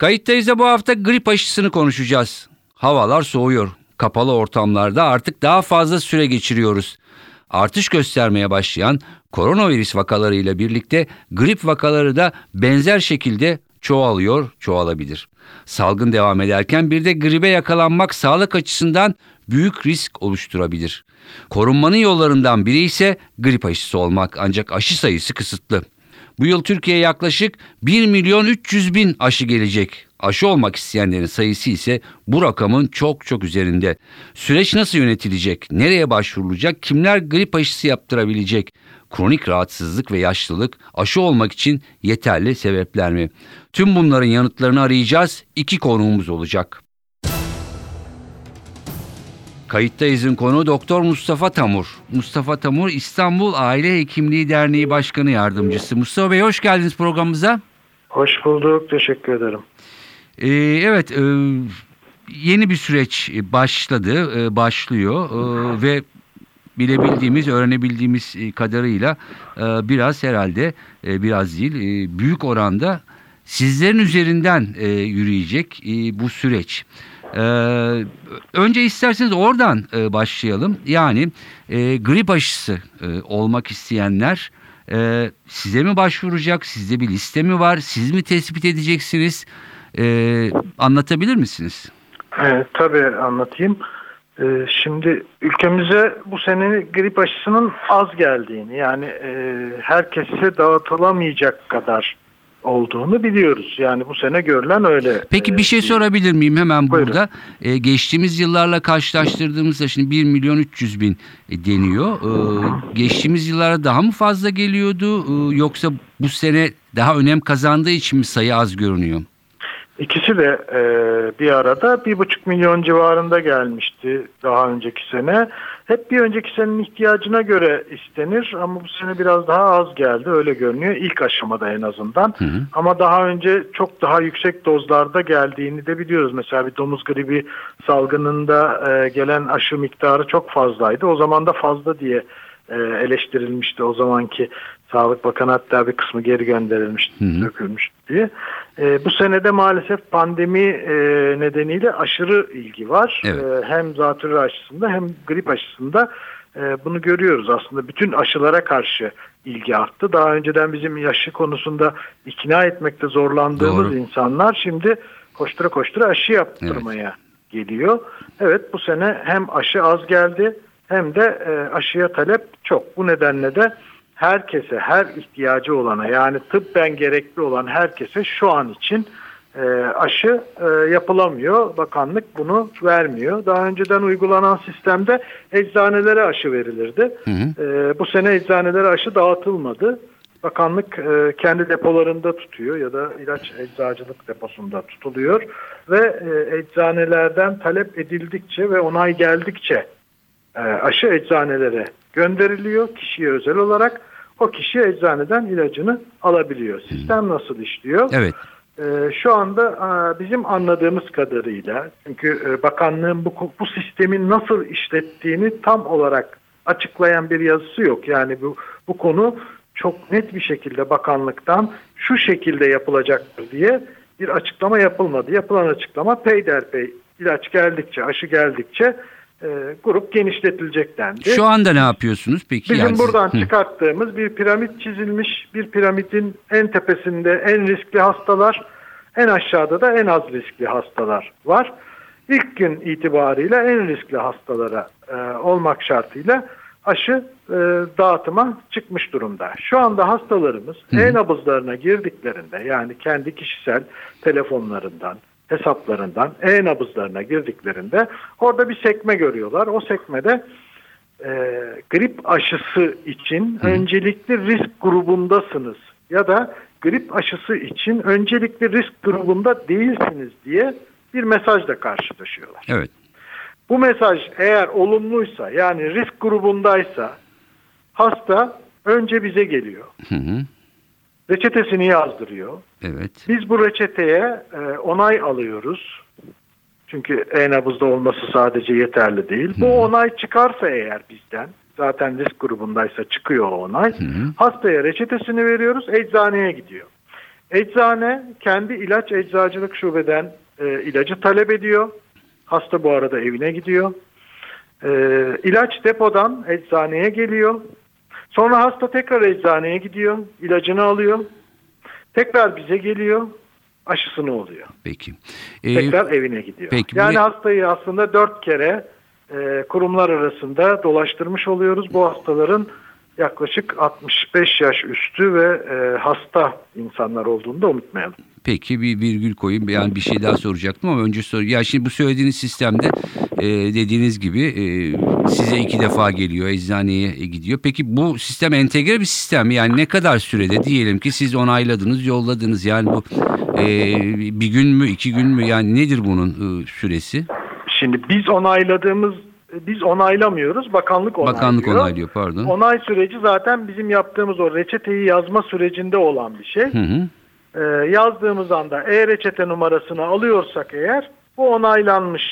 Kayıttayız da bu hafta grip aşısını konuşacağız. Havalar soğuyor. Kapalı ortamlarda artık daha fazla süre geçiriyoruz. Artış göstermeye başlayan koronavirüs vakalarıyla birlikte grip vakaları da benzer şekilde çoğalıyor, çoğalabilir. Salgın devam ederken bir de gribe yakalanmak sağlık açısından büyük risk oluşturabilir. Korunmanın yollarından biri ise grip aşısı olmak ancak aşı sayısı kısıtlı. Bu yıl Türkiye'ye yaklaşık 1 milyon 300 bin aşı gelecek. Aşı olmak isteyenlerin sayısı ise bu rakamın çok çok üzerinde. Süreç nasıl yönetilecek? Nereye başvurulacak? Kimler grip aşısı yaptırabilecek? Kronik rahatsızlık ve yaşlılık aşı olmak için yeterli sebepler mi? Tüm bunların yanıtlarını arayacağız. İki konuğumuz olacak. Kayıttayız'ın konu Doktor Mustafa Tamur. Mustafa Tamur İstanbul Aile Hekimliği Derneği Başkanı Yardımcısı. Mustafa Bey hoş geldiniz programımıza. Hoş bulduk, teşekkür ederim. Ee, evet, e, yeni bir süreç başladı, e, başlıyor e, ve bilebildiğimiz, öğrenebildiğimiz kadarıyla e, biraz herhalde, e, biraz değil, e, büyük oranda sizlerin üzerinden e, yürüyecek e, bu süreç. Ee, önce isterseniz oradan e, başlayalım. Yani e, grip aşısı e, olmak isteyenler e, size mi başvuracak? Sizde bir liste mi var? Siz mi tespit edeceksiniz? E, anlatabilir misiniz? Evet, tabii anlatayım. Ee, şimdi ülkemize bu sene grip aşısının az geldiğini yani e, herkese dağıtılamayacak kadar olduğunu biliyoruz. Yani bu sene görülen öyle. Peki bir şey Ee, sorabilir miyim hemen Buyurun. burada? Ee, geçtiğimiz yıllarla karşılaştırdığımızda şimdi 1 milyon 300 bin e, deniyor. Ee, geçtiğimiz yıllara daha mı fazla geliyordu Ee, yoksa bu sene daha önem kazandığı için mi sayı az görünüyor? İkisi de e, bir arada bir buçuk milyon civarında gelmişti daha önceki sene. Hep bir önceki senenin ihtiyacına göre istenir ama bu sene biraz daha az geldi öyle görünüyor ilk aşamada en azından. Hı hı. Ama daha önce çok daha yüksek dozlarda geldiğini de biliyoruz. Mesela bir domuz gribi salgınında e, gelen aşı miktarı çok fazlaydı. O zaman da fazla diye e, eleştirilmişti o zamanki Sağlık Bakanı hatta bir kısmı geri gönderilmişti, Hı hı. dökülmüştü diye. E, bu senede maalesef pandemi e, nedeniyle aşırı ilgi var. Evet. E, hem zatürre aşısında hem grip aşısında e, bunu görüyoruz aslında. Bütün aşılara karşı ilgi arttı. Daha önceden bizim aşı konusunda ikna etmekte zorlandığımız Doğru. insanlar şimdi koştura koştura aşı yaptırmaya geliyor. Evet bu sene hem aşı az geldi hem de e, aşıya talep çok. Bu nedenle de herkese, her ihtiyacı olana yani tıbben gerekli olan herkese şu an için e, aşı e, yapılamıyor. Bakanlık bunu vermiyor. Daha önceden uygulanan sistemde eczanelere aşı verilirdi. Hı hı. E, bu sene eczanelere aşı dağıtılmadı. Bakanlık e, kendi depolarında tutuyor ya da ilaç eczacılık deposunda tutuluyor ve e, eczanelerden talep edildikçe ve onay geldikçe e, aşı eczanelere gönderiliyor kişiye özel olarak. O kişi eczaneden ilacını alabiliyor. Sistem nasıl işliyor? Evet. Ee, şu anda e, bizim anladığımız kadarıyla çünkü e, bakanlığın bu, bu sistemin nasıl işlettiğini tam olarak açıklayan bir yazısı yok. Yani bu, bu konu çok net bir şekilde bakanlıktan şu şekilde yapılacaktır diye bir açıklama yapılmadı. Yapılan açıklama peyderpey ilaç geldikçe, aşı geldikçe e, grup genişletilecek dendi. Şu anda ne yapıyorsunuz peki? Bizim Yani buradan Hı. çıkarttığımız bir piramit çizilmiş. Bir piramidin en tepesinde en riskli hastalar, en aşağıda da en az riskli hastalar var. İlk gün itibariyle en riskli hastalara e, olmak şartıyla aşı e, dağıtıma çıkmış durumda. Şu anda hastalarımız e-nabızlarına girdiklerinde yani kendi kişisel telefonlarından, hesaplarından e-nabızlarına girdiklerinde orada bir sekme görüyorlar. O sekmede e, grip aşısı için öncelikli risk grubundasınız ya da grip aşısı için öncelikli risk grubunda değilsiniz diye bir mesajla karşılaşıyorlar. Evet. Bu mesaj eğer olumluysa yani risk grubundaysa hasta önce bize geliyor. Hı hı. Reçetesini yazdırıyor. Evet. Biz bu reçeteye e, onay alıyoruz. Çünkü e-nabızda olması sadece yeterli değil. Bu onay çıkarsa eğer bizden, zaten risk grubundaysa çıkıyor o onay. Hastaya reçetesini veriyoruz, eczaneye gidiyor. Eczane kendi ilaç eczacılık şubeden e, ilacı talep ediyor. Hasta bu arada evine gidiyor. E, ilaç depodan eczaneye geliyor. Sonra hasta tekrar eczaneye gidiyor, ilacını alıyor. Tekrar bize geliyor, aşısını oluyor. Peki. Ee, Tekrar evine gidiyor. peki, yani bu- hastayı aslında dört kere e, kurumlar arasında dolaştırmış oluyoruz. Bu hastaların yaklaşık 65 yaş üstü ve e, hasta insanlar olduğunu da unutmayalım. Peki bir virgül koyayım. Yani bir şey daha soracaktım ama önce sor. Ya şimdi bu söylediğiniz sistemde e, dediğiniz gibi e, size iki defa geliyor, eczaneye gidiyor. Peki bu sistem entegre bir sistem mi? Yani ne kadar sürede diyelim ki siz onayladınız, yolladınız. Yani bu e, bir gün mü, iki gün mü? Yani nedir bunun e, süresi? Şimdi biz onayladığımız biz onaylamıyoruz. Bakanlık onaylıyor. Bakanlık onaylıyor pardon. Onay süreci zaten bizim yaptığımız o reçeteyi yazma sürecinde olan bir şey. Hı hı. Ee, yazdığımız anda e-reçete numarasını alıyorsak eğer bu onaylanmış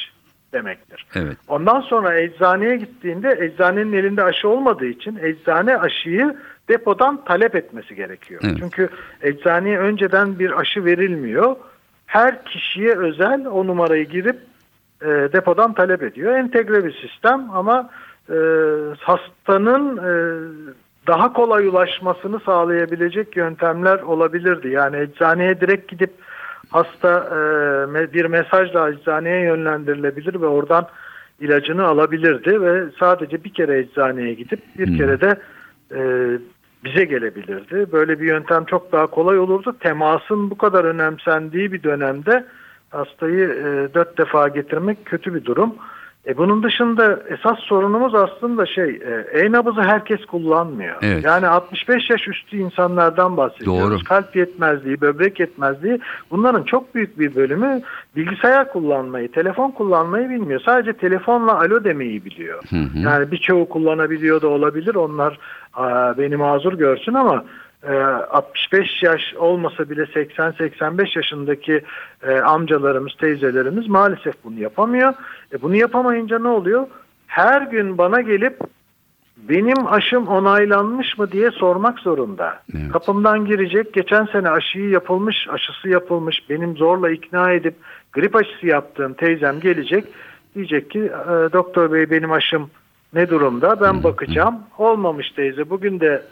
demektir. Evet. Ondan sonra eczaneye gittiğinde eczanenin elinde aşı olmadığı için eczane aşıyı depodan talep etmesi gerekiyor. Evet. Çünkü eczaneye önceden bir aşı verilmiyor. Her kişiye özel o numarayı girip e, depodan talep ediyor. Entegre bir sistem ama e, hastanın e, daha kolay ulaşmasını sağlayabilecek yöntemler olabilirdi. Yani eczaneye direkt gidip hasta e, bir mesajla eczaneye yönlendirilebilir ve oradan ilacını alabilirdi ve sadece bir kere eczaneye gidip bir Hmm. kere de e, bize gelebilirdi. Böyle bir yöntem çok daha kolay olurdu. Temasın bu kadar önemsendiği bir dönemde hastayı e, dört defa getirmek kötü bir durum. E, bunun dışında esas sorunumuz aslında şey e, e-nabızı herkes kullanmıyor. Evet. Yani 65 yaş üstü insanlardan bahsediyoruz. Doğru. Kalp yetmezliği, böbrek yetmezliği bunların çok büyük bir bölümü bilgisayar kullanmayı, telefon kullanmayı bilmiyor. Sadece telefonla alo demeyi biliyor. Hı hı. Yani birçoğu kullanabiliyor da olabilir. Onlar beni mazur görsün ama 65 yaş olmasa bile 80-85 yaşındaki e, amcalarımız, teyzelerimiz maalesef bunu yapamıyor. E, bunu yapamayınca ne oluyor? Her gün bana gelip benim aşım onaylanmış mı diye sormak zorunda. Evet. Kapımdan girecek, geçen sene aşıyı yapılmış, aşısı yapılmış, benim zorla ikna edip grip aşısı yaptığım teyzem gelecek. Diyecek ki "E, doktor bey benim aşım ne durumda ben bakacağım. Olmamış teyze bugün de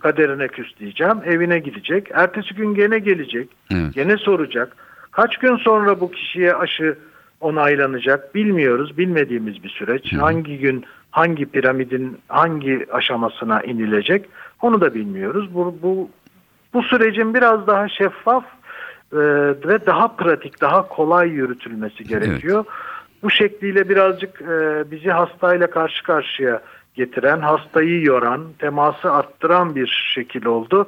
kaderine küs diyeceğim. Evine gidecek. Ertesi gün gene gelecek. Evet. Gene soracak. Kaç gün sonra bu kişiye aşı onaylanacak bilmiyoruz. Bilmediğimiz bir süreç. Hangi gün hangi piramidin hangi aşamasına inilecek onu da bilmiyoruz. Bu, bu, bu sürecin biraz daha şeffaf e, ve daha pratik, daha kolay yürütülmesi gerekiyor. Bu şekliyle birazcık e, bizi hastayla karşı karşıya getiren, hastayı yoran, teması arttıran bir şekil oldu.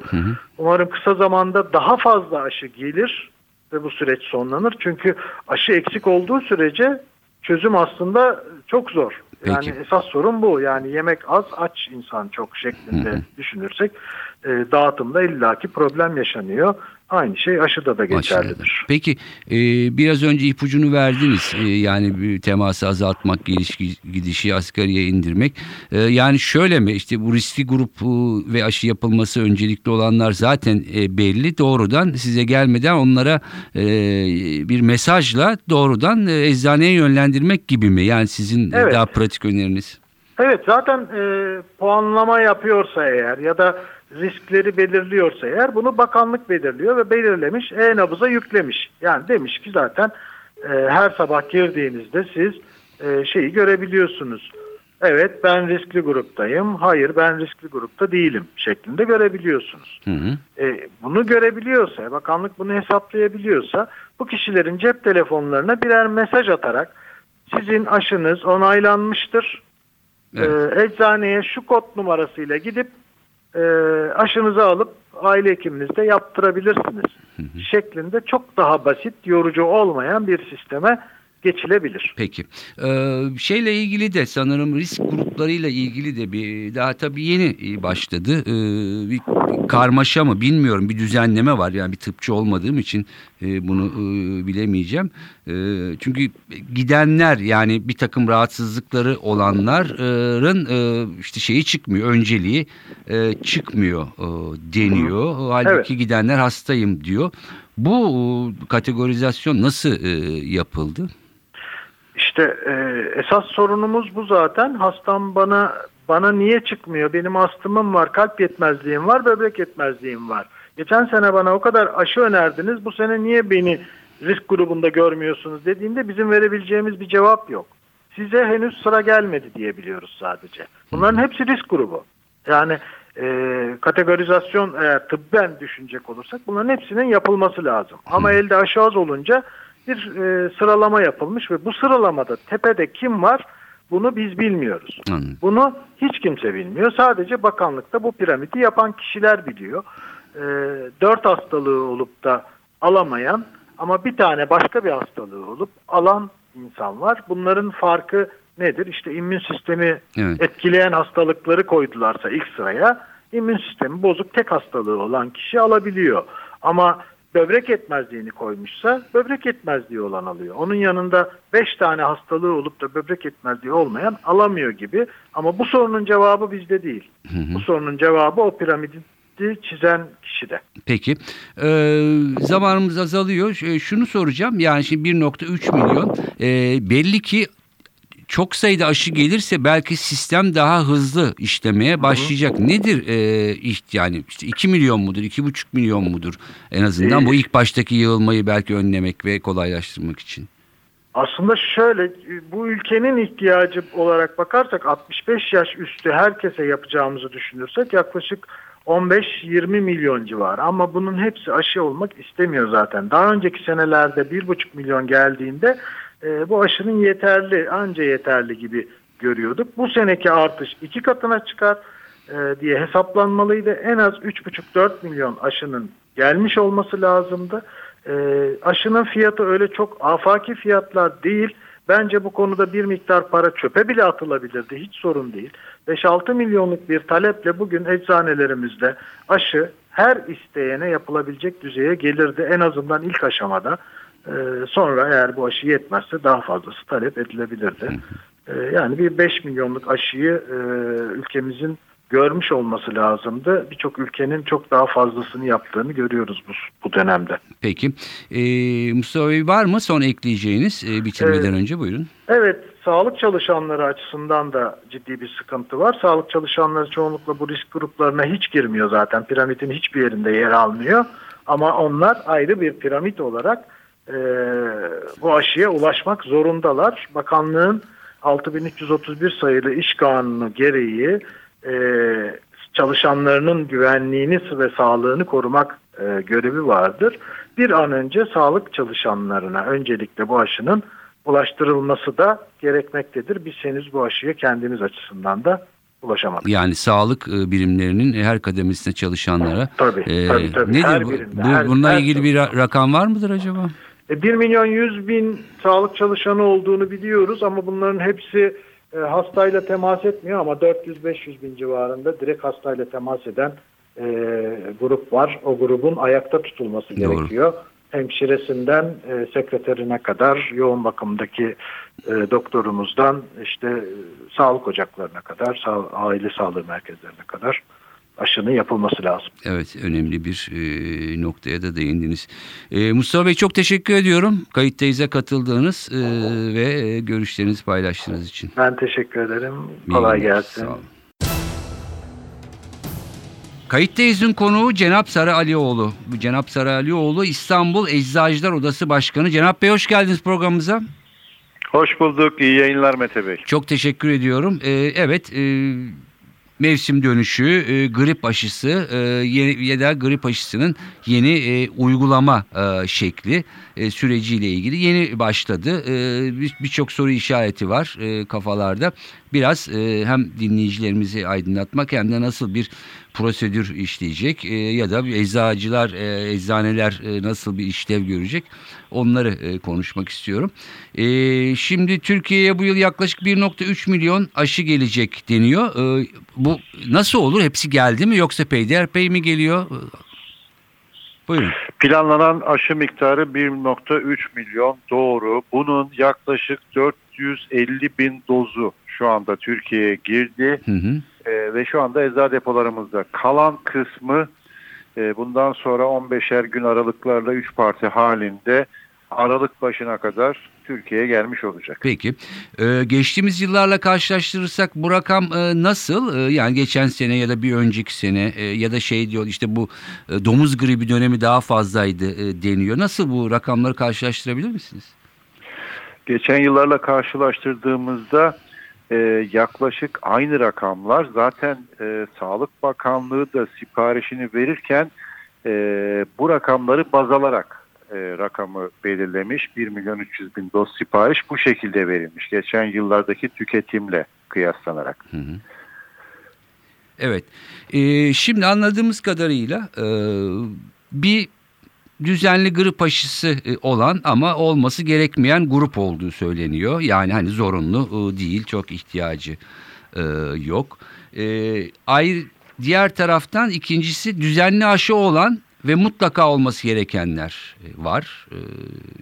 Umarım kısa zamanda daha fazla aşı gelir ve bu süreç sonlanır. Çünkü aşı eksik olduğu sürece çözüm aslında çok zor. Yani Peki. esas sorun bu. Yani yemek az, aç insan çok şeklinde düşünürsek e, dağıtımda illaki problem yaşanıyor. Aynı şey aşıda da geçerlidir. Peki e, biraz önce ipucunu verdiniz. E, yani teması azaltmak, geliş gidişi asgariye indirmek. E, yani şöyle mi işte bu riskli grup e, ve aşı yapılması öncelikli olanlar zaten e, belli. Doğrudan size gelmeden onlara e, bir mesajla doğrudan e, eczaneye yönlendirmek gibi mi? Yani sizin Evet. daha pratik öneriniz. Evet zaten e, puanlama yapıyorsa eğer ya da riskleri belirliyorsa eğer bunu bakanlık belirliyor ve belirlemiş e-nabıza yüklemiş. Yani demiş ki zaten e, her sabah girdiğinizde siz e, şeyi görebiliyorsunuz. Evet ben riskli gruptayım. Hayır ben riskli grupta değilim şeklinde görebiliyorsunuz. Hı hı. E, bunu görebiliyorsa, bakanlık bunu hesaplayabiliyorsa bu kişilerin cep telefonlarına birer mesaj atarak sizin aşınız onaylanmıştır. Evet. E, eczaneye şu kod numarasıyla gidip e, aşınızı alıp aile hekiminizde yaptırabilirsiniz. Şeklinde çok daha basit, yorucu olmayan bir sisteme geçilebilir. Peki. Ee, şeyle ilgili de sanırım risk gruplarıyla ilgili de bir daha tabii yeni başladı. Ee, bir karmaşa mı bilmiyorum bir düzenleme var. Yani bir tıpçı olmadığım için e, bunu e, bilemeyeceğim. E, çünkü gidenler yani bir takım rahatsızlıkları olanların e, işte şeyi çıkmıyor. Önceliği e, çıkmıyor e, deniyor. Halbuki Evet. gidenler hastayım diyor. Bu e, kategorizasyon nasıl e, yapıldı? İşte e, esas sorunumuz bu zaten. Hastam bana bana niye çıkmıyor? Benim astımım var, kalp yetmezliğim var, böbrek yetmezliğim var. Geçen sene bana o kadar aşı önerdiniz. Bu sene niye beni risk grubunda görmüyorsunuz dediğinde bizim verebileceğimiz bir cevap yok. Size henüz sıra gelmedi diyebiliyoruz sadece. Bunların hepsi risk grubu. Yani e, kategorizasyon eğer tıbben düşünecek olursak bunların hepsinin yapılması lazım. Ama elde aşı az olunca bir e, sıralama yapılmış ve bu sıralamada tepede kim var bunu biz bilmiyoruz. Anladım. Bunu hiç kimse bilmiyor. Sadece bakanlıkta bu piramidi yapan kişiler biliyor. E, dört hastalığı olup da alamayan ama bir tane başka bir hastalığı olup alan insan var. Bunların farkı nedir? İşte immün sistemi Evet. etkileyen hastalıkları koydularsa ilk sıraya immün sistemi bozuk tek hastalığı olan kişi alabiliyor. Ama böbrek yetmezliğini koymuşsa böbrek yetmezliği olan alıyor. Onun yanında 5 tane hastalığı olup da böbrek yetmezliği olmayan alamıyor gibi. Ama bu sorunun cevabı bizde değil. Bu sorunun cevabı o piramidi çizen kişide. Peki. Ee, zamanımız azalıyor. Ş- Şunu soracağım. Yani şimdi 1.3 milyon. Ee, belli ki çok sayıda aşı gelirse belki sistem daha hızlı işlemeye başlayacak. Nedir e, yani işte 2 milyon mudur, 2,5 milyon mudur en azından bu ilk baştaki yığılmayı belki önlemek ve kolaylaştırmak için. Aslında şöyle bu ülkenin ihtiyacı olarak bakarsak 65 yaş üstü herkese yapacağımızı düşünürsek yaklaşık 15-20 milyon civarı ama bunun hepsi aşı olmak istemiyor zaten. Daha önceki senelerde 1,5 milyon geldiğinde e, bu aşının yeterli anca yeterli gibi görüyorduk. Bu seneki artış iki katına çıkar e, diye hesaplanmalıydı. En az 3,5-4 milyon aşının gelmiş olması lazımdı. E, aşının fiyatı öyle çok afaki fiyatlar değil. Bence bu konuda bir miktar para çöpe bile atılabilirdi. Hiç sorun değil. 5-6 milyonluk bir taleple bugün eczanelerimizde aşı her isteyene yapılabilecek düzeye gelirdi. En azından ilk aşamada. Ee, sonra eğer bu aşı yetmezse daha fazlası talep edilebilirdi. Ee, yani bir 5 milyonluk aşıyı e, ülkemizin görmüş olması lazımdı. Birçok ülkenin çok daha fazlasını yaptığını görüyoruz bu, bu dönemde. Peki. Ee, Mustafa Bey var mı son ekleyeceğiniz e, bitirmeden Evet. önce buyurun. Evet, sağlık çalışanları açısından da ciddi bir sıkıntı var. Sağlık çalışanları çoğunlukla bu risk gruplarına hiç girmiyor zaten. Piramidin hiçbir yerinde yer almıyor. Ama onlar ayrı bir piramit olarak e, bu aşıya ulaşmak zorundalar. Bakanlığın 6331 sayılı iş kanunu gereği e, çalışanlarının güvenliğini ve sağlığını korumak e, görevi vardır. Bir an önce sağlık çalışanlarına öncelikle bu aşının ulaştırılması da gerekmektedir. Biz henüz bu aşıya kendimiz açısından da ulaşamadık. Yani sağlık e, birimlerinin her kademesinde çalışanlara. Tabii, e, tabii, tabii. Nedir Her bu? birinde, bu- her- bununla her ilgili bir ra- rakam var mıdır acaba? E, 1 milyon 100 bin sağlık çalışanı olduğunu biliyoruz ama bunların hepsi e, hastayla temas etmiyor ama 400-500 bin civarında direkt hastayla temas eden e, grup var. O grubun ayakta tutulması Doğru. gerekiyor. Hemşiresinden e, sekreterine kadar, yoğun bakımdaki e, doktorumuzdan işte e, sağlık ocaklarına kadar, sağ- aile sağlığı merkezlerine kadar aşının yapılması lazım. Evet önemli bir e, noktaya da değindiniz. E, Mustafa Bey çok teşekkür ediyorum. Kayıttayız'a katıldığınız e, ve görüşlerinizi paylaştığınız için. Ben teşekkür ederim. İyi Kolay günler, gelsin. sağ olun. Kayıttayız'ın konuğu Cenap Sarı Alioğlu. Bu Cenap Sarı Alioğlu İstanbul Eczacılar Odası Başkanı. Cenap Bey hoş geldiniz programımıza. Hoş bulduk. İyi yayınlar Mete Bey. Çok teşekkür ediyorum. Ee, evet e, mevsim dönüşü, e, grip aşısı e, ya da grip aşısının yeni e, uygulama e, şekli e, süreciyle ilgili yeni başladı. E, bir- Birçok soru işareti var e, kafalarda. Biraz e, hem dinleyicilerimizi aydınlatmak hem de nasıl bir prosedür işleyecek e, ya da eczacılar, e, eczaneler e, nasıl bir işlev görecek onları e, konuşmak istiyorum. E, şimdi Türkiye'ye bu yıl yaklaşık 1.3 milyon aşı gelecek deniyor. E, bu nasıl olur? Hepsi geldi mi yoksa peyderpey mi geliyor? E, Buyurun. Planlanan aşı miktarı 1.3 milyon doğru. Bunun yaklaşık 450 bin dozu şu anda Türkiye'ye girdi Hı hı. Ee, ve şu anda eczacı depolarımızda. Kalan kısmı e, bundan sonra 15'er gün aralıklarla 3 parti halinde Aralık başına kadar Türkiye'ye gelmiş olacak. Peki. Ee, geçtiğimiz yıllarla karşılaştırırsak bu rakam e, nasıl? Ee, yani geçen sene ya da bir önceki sene e, ya da şey diyor işte bu e, domuz gribi dönemi daha fazlaydı e, deniyor. Nasıl bu rakamları karşılaştırabilir misiniz? Geçen yıllarla karşılaştırdığımızda e, yaklaşık aynı rakamlar. Zaten e, Sağlık Bakanlığı da siparişini verirken e, bu rakamları baz alarak e, rakamı belirlemiş. 1 milyon 300 bin doz sipariş bu şekilde verilmiş. Geçen yıllardaki tüketimle kıyaslanarak. Hı hı. Evet. Ee, şimdi anladığımız kadarıyla e, bir düzenli grip aşısı e, olan ama olması gerekmeyen grup olduğu söyleniyor. Yani hani zorunlu e, değil, çok ihtiyacı e, yok. Ayrı diğer taraftan ikincisi düzenli aşı olan ve mutlaka olması gerekenler e, var. E,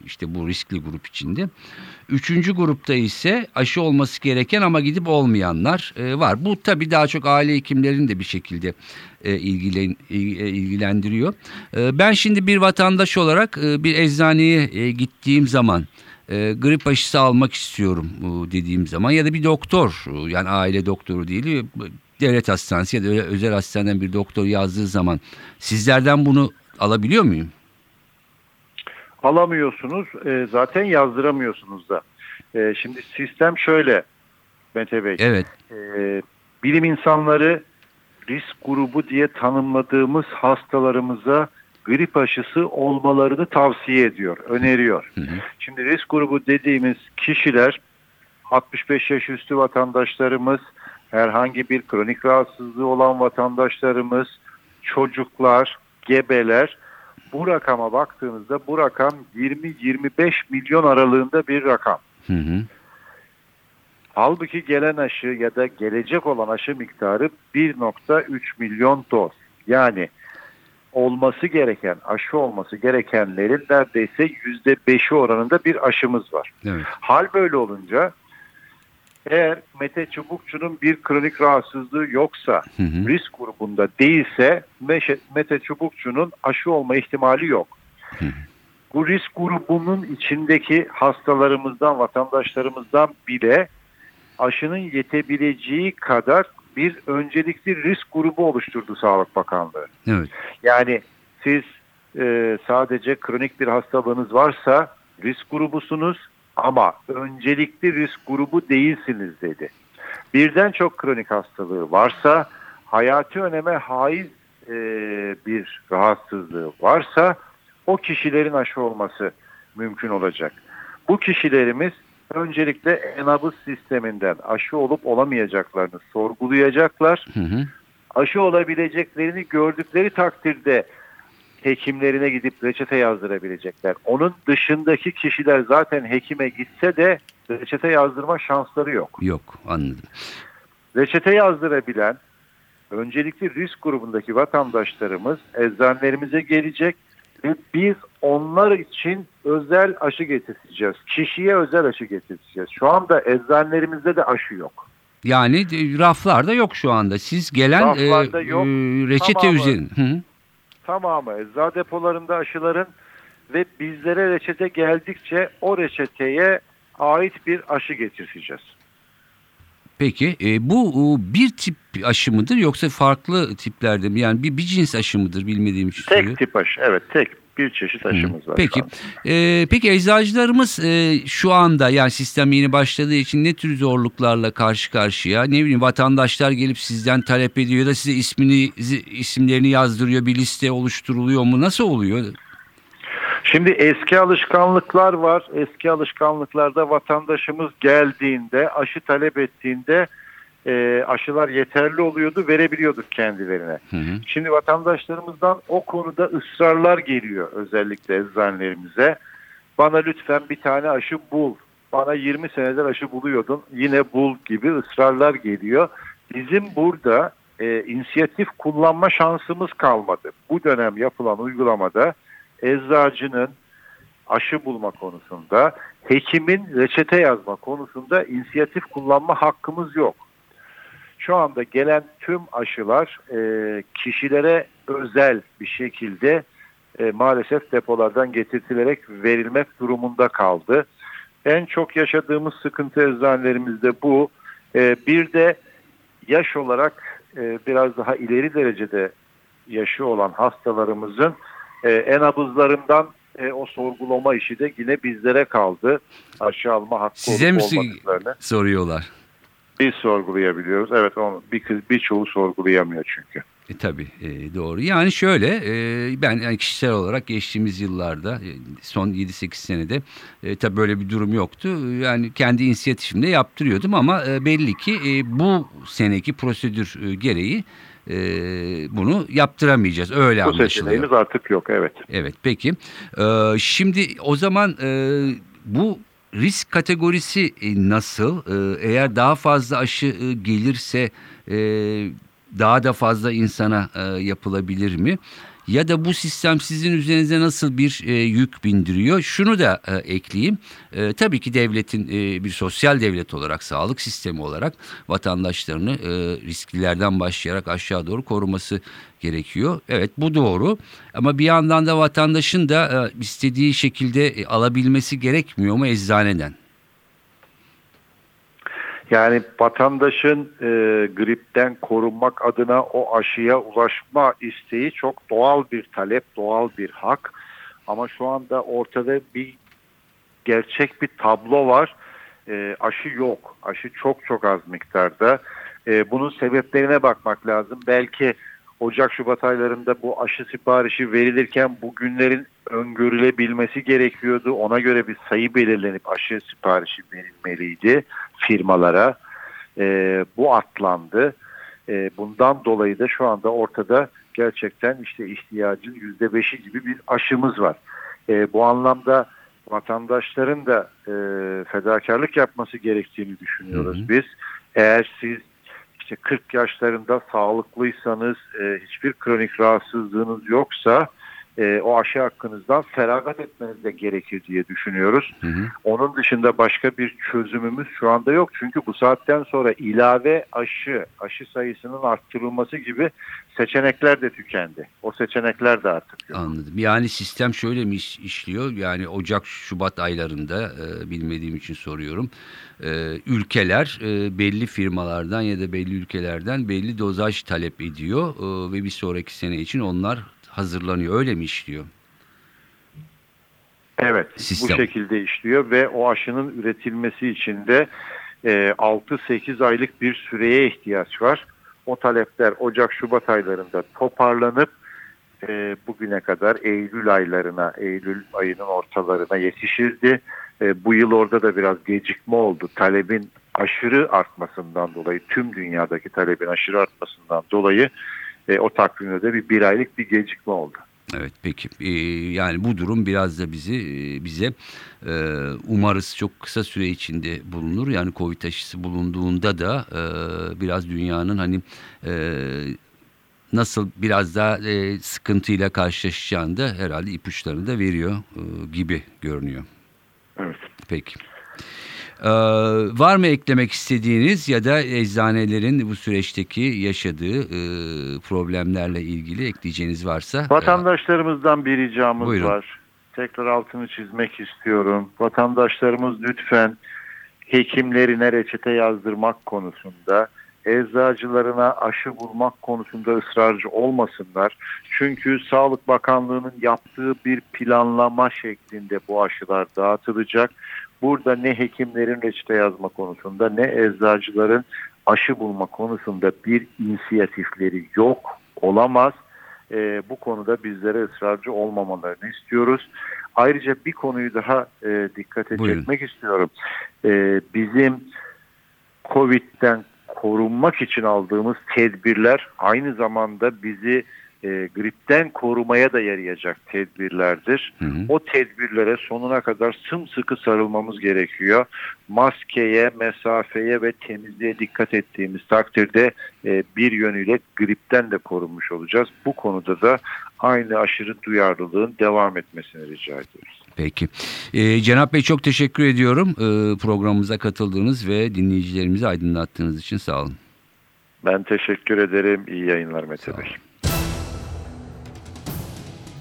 işte bu riskli grup içinde. Üçüncü grupta ise aşı olması gereken ama gidip olmayanlar e, var. Bu tabii daha çok aile hekimlerini de bir şekilde ilgilen, il- ilgilendiriyor. Ben şimdi bir vatandaş olarak bir eczaneye gittiğim zaman grip aşısı almak istiyorum dediğim zaman ya da bir doktor yani aile doktoru değil devlet hastanesi ya da özel hastaneden bir doktor yazdığı zaman sizlerden bunu alabiliyor muyum? Alamıyorsunuz e, zaten yazdıramıyorsunuz da. E, şimdi sistem şöyle Mete Bey. Evet. e, bilim insanları risk grubu diye tanımladığımız hastalarımıza grip aşısı olmalarını tavsiye ediyor, öneriyor. Hı hı. Şimdi risk grubu dediğimiz kişiler 65 yaş üstü vatandaşlarımız, herhangi bir kronik rahatsızlığı olan vatandaşlarımız, çocuklar, gebeler bu rakama baktığınızda bu rakam 20-25 milyon aralığında bir rakam. Hı hı. Halbuki gelen aşı ya da gelecek olan aşı miktarı 1.3 milyon doz. Yani olması gereken, aşı olması gerekenlerin neredeyse %5'i oranında bir aşımız var. Evet. Hal böyle olunca eğer Mete Çubukçu'nun bir kronik rahatsızlığı yoksa, Hı hı. risk grubunda değilse Mete Çubukçu'nun aşı olma ihtimali yok. Bu risk grubunun içindeki hastalarımızdan, vatandaşlarımızdan bile aşının yetebileceği kadar bir öncelikli risk grubu oluşturdu Sağlık Bakanlığı. Evet. Yani siz e, sadece kronik bir hastalığınız varsa risk grubusunuz ama öncelikli risk grubu değilsiniz dedi. Birden çok kronik hastalığı varsa hayati öneme haiz e, bir rahatsızlığı varsa o kişilerin aşı olması mümkün olacak. Bu kişilerimiz öncelikle enabız sisteminden aşı olup olamayacaklarını sorgulayacaklar Hı hı. aşı olabileceklerini gördükleri takdirde hekimlerine gidip reçete yazdırabilecekler. Onun dışındaki kişiler zaten hekime gitse de reçete yazdırma şansları yok. Yok anladım. Reçete yazdırabilen öncelikli risk grubundaki vatandaşlarımız eczanelerimize gelecek ve biz onlar için özel aşı getireceğiz. Kişiye özel aşı getireceğiz. Şu anda eczanelerimizde de aşı yok. Yani raflarda yok şu anda. Siz gelen e, yok. e, reçete Tamamı. üzerine. Hı. Tamamı eczacı depolarında aşıların ve bizlere reçete geldikçe o reçeteye ait bir aşı getireceğiz. Peki e, bu bir tip aşı mıdır yoksa farklı tiplerde mi? Yani bir, bir cins aşı mıdır bilmediğim için Tek tip aşı, evet tek bir çeşit aşımız var. Peki. E, peki eczacılarımız e, şu anda yani sistem yeni başladığı için ne tür zorluklarla karşı karşıya? Ne bileyim vatandaşlar gelip sizden talep ediyor ya da size ismini isimlerini yazdırıyor bir liste oluşturuluyor mu? Nasıl oluyor? Şimdi eski alışkanlıklar var. Eski alışkanlıklarda vatandaşımız geldiğinde, aşı talep ettiğinde e, aşılar yeterli oluyordu, verebiliyorduk kendilerine. Hı hı. Şimdi vatandaşlarımızdan o konuda ısrarlar geliyor özellikle eczanelerimize. Bana lütfen bir tane aşı bul. Bana 20 senedir aşı buluyordun. Yine bul gibi ısrarlar geliyor. Bizim burada e, inisiyatif kullanma şansımız kalmadı. Bu dönem yapılan uygulamada eczacının aşı bulma konusunda, hekimin reçete yazma konusunda inisiyatif kullanma hakkımız yok. Şu anda gelen tüm aşılar e, kişilere özel bir şekilde e, maalesef depolardan getirtilerek verilmek durumunda kaldı. En çok yaşadığımız sıkıntı eczanelerimizde bu. E, bir de yaş olarak e, biraz daha ileri derecede yaşı olan hastalarımızın e, en abızlarından e, o sorgulama işi de yine bizlere kaldı. Aşı alma hakkı Size mi soruyorlar? Biz sorgulayabiliyoruz. Evet onu bir kız birçoğu sorgulayamıyor çünkü. E, tabii e, doğru. Yani şöyle e, ben yani kişisel olarak geçtiğimiz yıllarda e, son 7-8 senede e, tabii böyle bir durum yoktu. Yani kendi inisiyatifimle yaptırıyordum ama e, belli ki e, bu seneki prosedür e, gereği e, bunu yaptıramayacağız. Öyle Bu anlaşılıyor. seçeneğimiz artık yok evet. Evet peki. Ee, şimdi o zaman e, bu risk kategorisi e, nasıl? Ee, eğer daha fazla aşı e, gelirse e, daha da fazla insana e, yapılabilir mi? Ya da bu sistem sizin üzerinize nasıl bir e, yük bindiriyor? Şunu da e, ekleyeyim. E, tabii ki devletin e, bir sosyal devlet olarak, sağlık sistemi olarak vatandaşlarını e, risklilerden başlayarak aşağı doğru koruması gerekiyor. Evet bu doğru. Ama bir yandan da vatandaşın da e, istediği şekilde e, alabilmesi gerekmiyor mu eczaneden? Yani vatandaşın e, gripten korunmak adına o aşıya ulaşma isteği çok doğal bir talep, doğal bir hak. Ama şu anda ortada bir gerçek bir tablo var. E, aşı yok. Aşı çok çok az miktarda. E, bunun sebeplerine bakmak lazım. Belki Ocak-Şubat aylarında bu aşı siparişi verilirken bu günlerin öngörülebilmesi gerekiyordu. Ona göre bir sayı belirlenip aşı siparişi verilmeliydi firmalara. E, bu atlandı. E, bundan dolayı da şu anda ortada gerçekten işte ihtiyacın yüzde beşi gibi bir aşımız var. E, bu anlamda vatandaşların da e, fedakarlık yapması gerektiğini düşünüyoruz Hı hı. biz. Eğer siz işte 40 yaşlarında sağlıklıysanız, e, hiçbir kronik rahatsızlığınız yoksa e, o aşı hakkınızdan feragat etmeniz de gerekir diye düşünüyoruz. Hı hı. Onun dışında başka bir çözümümüz şu anda yok. Çünkü bu saatten sonra ilave aşı, aşı sayısının arttırılması gibi seçenekler de tükendi. O seçenekler de artık yok. Anladım. Yani sistem şöyle mi iş- işliyor? Yani Ocak, Şubat aylarında e, bilmediğim için soruyorum. E, ülkeler e, belli firmalardan ya da belli ülkelerden belli dozaj talep ediyor e, ve bir sonraki sene için onlar hazırlanıyor. Öyle mi işliyor? Evet, Sistem. bu şekilde işliyor ve o aşının üretilmesi için de e, 6-8 aylık bir süreye ihtiyaç var. O talepler Ocak-Şubat aylarında toparlanıp e, bugüne kadar Eylül aylarına, Eylül ayının ortalarına yetişirdi. E, bu yıl orada da biraz gecikme oldu. Talebin aşırı artmasından dolayı, tüm dünyadaki talebin aşırı artmasından dolayı e, o takvimde de bir bir aylık bir gecikme oldu. Evet peki Ee, yani bu durum biraz da bizi e, bize e, umarız çok kısa süre içinde bulunur yani Covid aşısı bulunduğunda da e, biraz dünyanın hani e, nasıl biraz daha e, sıkıntıyla karşılaşacağını da herhalde ipuçlarını da veriyor e, gibi görünüyor. Evet. Peki. Ee, var mı eklemek istediğiniz ya da eczanelerin bu süreçteki yaşadığı e, problemlerle ilgili ekleyeceğiniz varsa? Vatandaşlarımızdan bir ricamız Buyurun. var. Tekrar altını çizmek istiyorum. Vatandaşlarımız lütfen hekimlerine reçete yazdırmak konusunda, eczacılarına aşı bulmak konusunda ısrarcı olmasınlar. Çünkü Sağlık Bakanlığı'nın yaptığı bir planlama şeklinde bu aşılar dağıtılacak. Burada ne hekimlerin reçete yazma konusunda ne eczacıların aşı bulma konusunda bir inisiyatifleri yok, olamaz. E, bu konuda bizlere ısrarcı olmamalarını istiyoruz. Ayrıca bir konuyu daha e, dikkate Buyurun. çekmek istiyorum. E, bizim Covid'den korunmak için aldığımız tedbirler aynı zamanda bizi e, gripten korumaya da yarayacak tedbirlerdir. Hı hı. O tedbirlere sonuna kadar sımsıkı sarılmamız gerekiyor. Maskeye, mesafeye ve temizliğe dikkat ettiğimiz takdirde e, bir yönüyle gripten de korunmuş olacağız. Bu konuda da aynı aşırı duyarlılığın devam etmesini rica ediyoruz. Peki. Ee, Cenap Bey çok teşekkür ediyorum ee, programımıza katıldığınız ve dinleyicilerimizi aydınlattığınız için sağ olun. Ben teşekkür ederim. İyi yayınlar Mete Bey.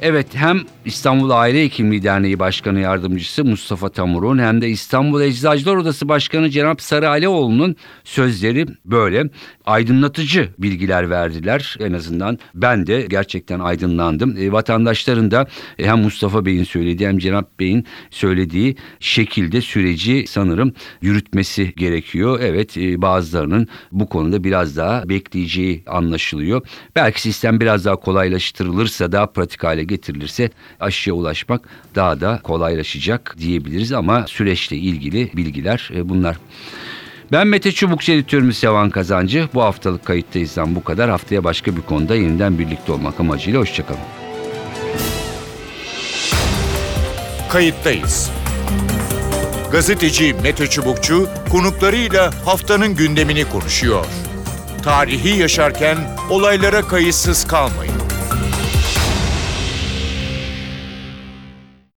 Evet hem İstanbul Aile Hekimliği Derneği Başkanı Yardımcısı Mustafa Tamur'un hem de İstanbul Eczacılar Odası Başkanı Cenap Sarı Alioğlu'nun sözleri böyle aydınlatıcı bilgiler verdiler. En azından ben de gerçekten aydınlandım. E, vatandaşların da e, hem Mustafa Bey'in söylediği hem Cenap Bey'in söylediği şekilde süreci sanırım yürütmesi gerekiyor. Evet e, bazılarının bu konuda biraz daha bekleyeceği anlaşılıyor. Belki sistem biraz daha kolaylaştırılırsa daha pratik hale getirilirse aşıya ulaşmak daha da kolaylaşacak diyebiliriz ama süreçle ilgili bilgiler e, bunlar. Ben Mete Çubukçu editörümüz Sevan Kazancı. Bu haftalık kayıttayızdan bu kadar. Haftaya başka bir konuda yeniden birlikte olmak amacıyla hoşçakalın. Kayıttayız. Gazeteci Mete Çubukçu konuklarıyla haftanın gündemini konuşuyor. Tarihi yaşarken olaylara kayıtsız kalmayın.